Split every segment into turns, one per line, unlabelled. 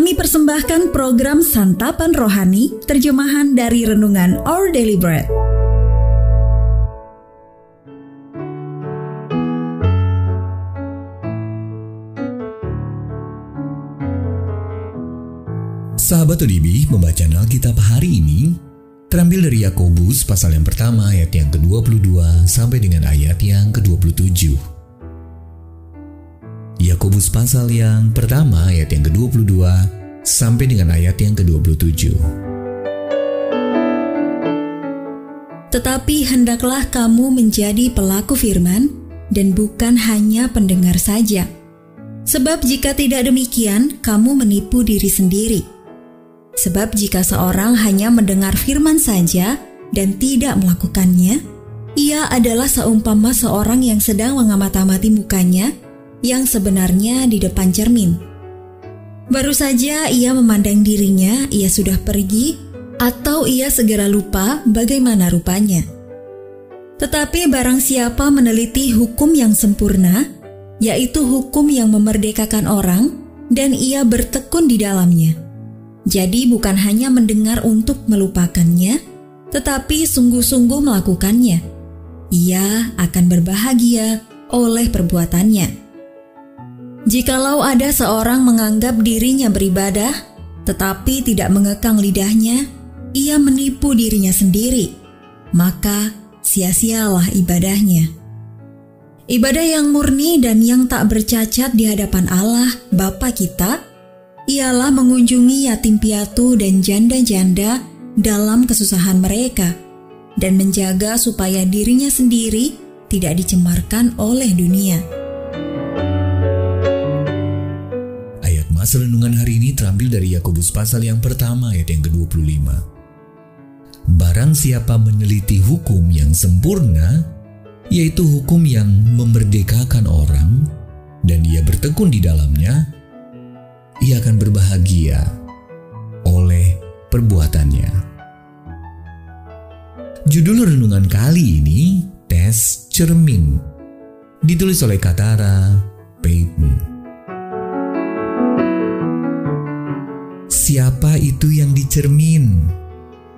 Kami persembahkan program Santapan Rohani, terjemahan dari Renungan Our Daily Bread.
Sahabat ODB membaca Alkitab hari ini terambil dari Yakobus pasal yang pertama ayat yang ke-22 sampai dengan ayat yang ke-27. Yakobus pasal yang pertama ayat yang ke-22 sampai dengan ayat yang ke-27.
Tetapi hendaklah kamu menjadi pelaku firman dan bukan hanya pendengar saja. Sebab jika tidak demikian, kamu menipu diri sendiri. Sebab jika seorang hanya mendengar firman saja dan tidak melakukannya, ia adalah seumpama seorang yang sedang mengamati mukanya yang sebenarnya di depan cermin. Baru saja ia memandang dirinya, ia sudah pergi, atau ia segera lupa bagaimana rupanya. Tetapi barang siapa meneliti hukum yang sempurna, yaitu hukum yang memerdekakan orang, dan ia bertekun di dalamnya. Jadi, bukan hanya mendengar untuk melupakannya, tetapi sungguh-sungguh melakukannya. Ia akan berbahagia oleh perbuatannya. Jikalau ada seorang menganggap dirinya beribadah, tetapi tidak mengekang lidahnya, ia menipu dirinya sendiri, maka sia-sialah ibadahnya. Ibadah yang murni dan yang tak bercacat di hadapan Allah, Bapa kita, ialah mengunjungi yatim piatu dan janda-janda dalam kesusahan mereka dan menjaga supaya dirinya sendiri tidak dicemarkan oleh dunia.
Mas renungan hari ini terambil dari Yakobus pasal yang pertama ayat yang ke-25. Barang siapa meneliti hukum yang sempurna, yaitu hukum yang memerdekakan orang, dan ia bertekun di dalamnya, ia akan berbahagia oleh perbuatannya. Judul renungan kali ini tes cermin. Ditulis oleh Katara Peyton. Siapa itu yang dicermin?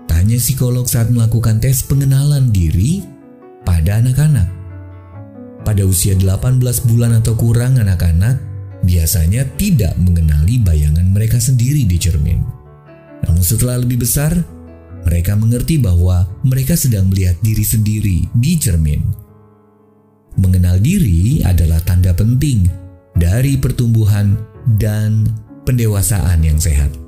Tanya psikolog saat melakukan tes pengenalan diri pada anak-anak. Pada usia 18 bulan atau kurang anak-anak biasanya tidak mengenali bayangan mereka sendiri di cermin. Namun setelah lebih besar, mereka mengerti bahwa mereka sedang melihat diri sendiri di cermin. Mengenal diri adalah tanda penting dari pertumbuhan dan pendewasaan yang sehat.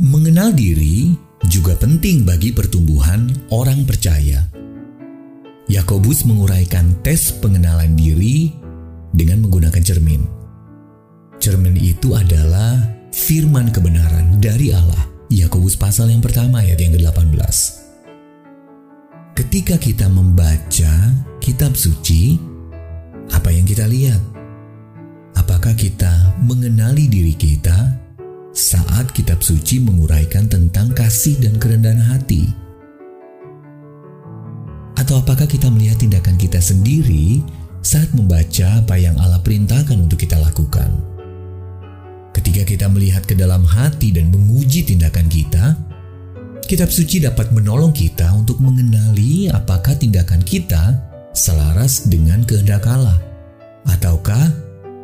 Mengenal diri juga penting bagi pertumbuhan orang percaya. Yakobus menguraikan tes pengenalan diri dengan menggunakan cermin. Cermin itu adalah firman kebenaran dari Allah. Yakobus pasal yang pertama ayat yang ke-18. Ketika kita membaca kitab suci, apa yang kita lihat? Apakah kita mengenali diri kita saat kitab suci menguraikan tentang kasih dan kerendahan hati? Atau apakah kita melihat tindakan kita sendiri saat membaca apa yang Allah perintahkan untuk kita lakukan? Ketika kita melihat ke dalam hati dan menguji tindakan kita, kitab suci dapat menolong kita untuk mengenali apakah tindakan kita selaras dengan kehendak Allah, ataukah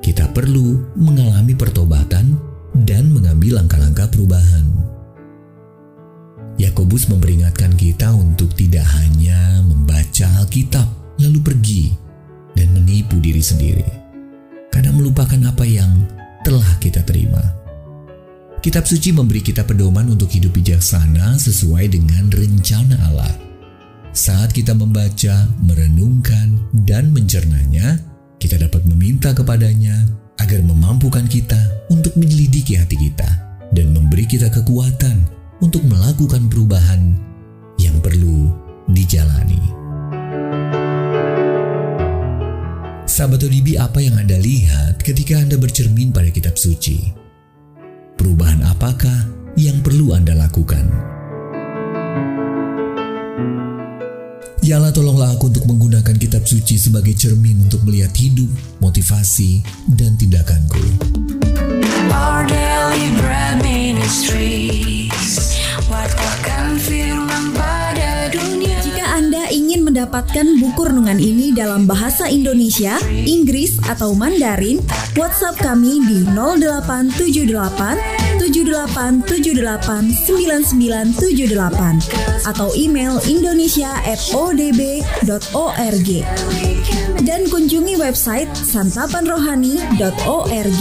kita perlu mengalami pertobatan dan mengambil langkah-langkah perubahan. Yakobus memperingatkan kita untuk tidak hanya membaca Alkitab lalu pergi dan menipu diri sendiri, karena melupakan apa yang telah kita terima. Kitab suci memberi kita pedoman untuk hidup bijaksana sesuai dengan rencana Allah. Saat kita membaca, merenungkan, dan mencernanya, kita dapat meminta kepadanya agar memampukan kita untuk menyelidiki hati kita dan memberi kita kekuatan untuk melakukan perubahan yang perlu dijalani. Sahabat ODB, apa yang Anda lihat ketika Anda bercermin pada kitab suci? Perubahan apakah yang perlu Anda lakukan? Allah tolonglah aku untuk menggunakan kitab suci sebagai cermin untuk melihat hidup, motivasi, dan tindakanku.
Mendapatkan buku renungan ini dalam bahasa Indonesia, Inggris, atau Mandarin, WhatsApp kami di 0878 7878 9978 atau email indonesia@odb.org dan kunjungi website santapanrohani.org.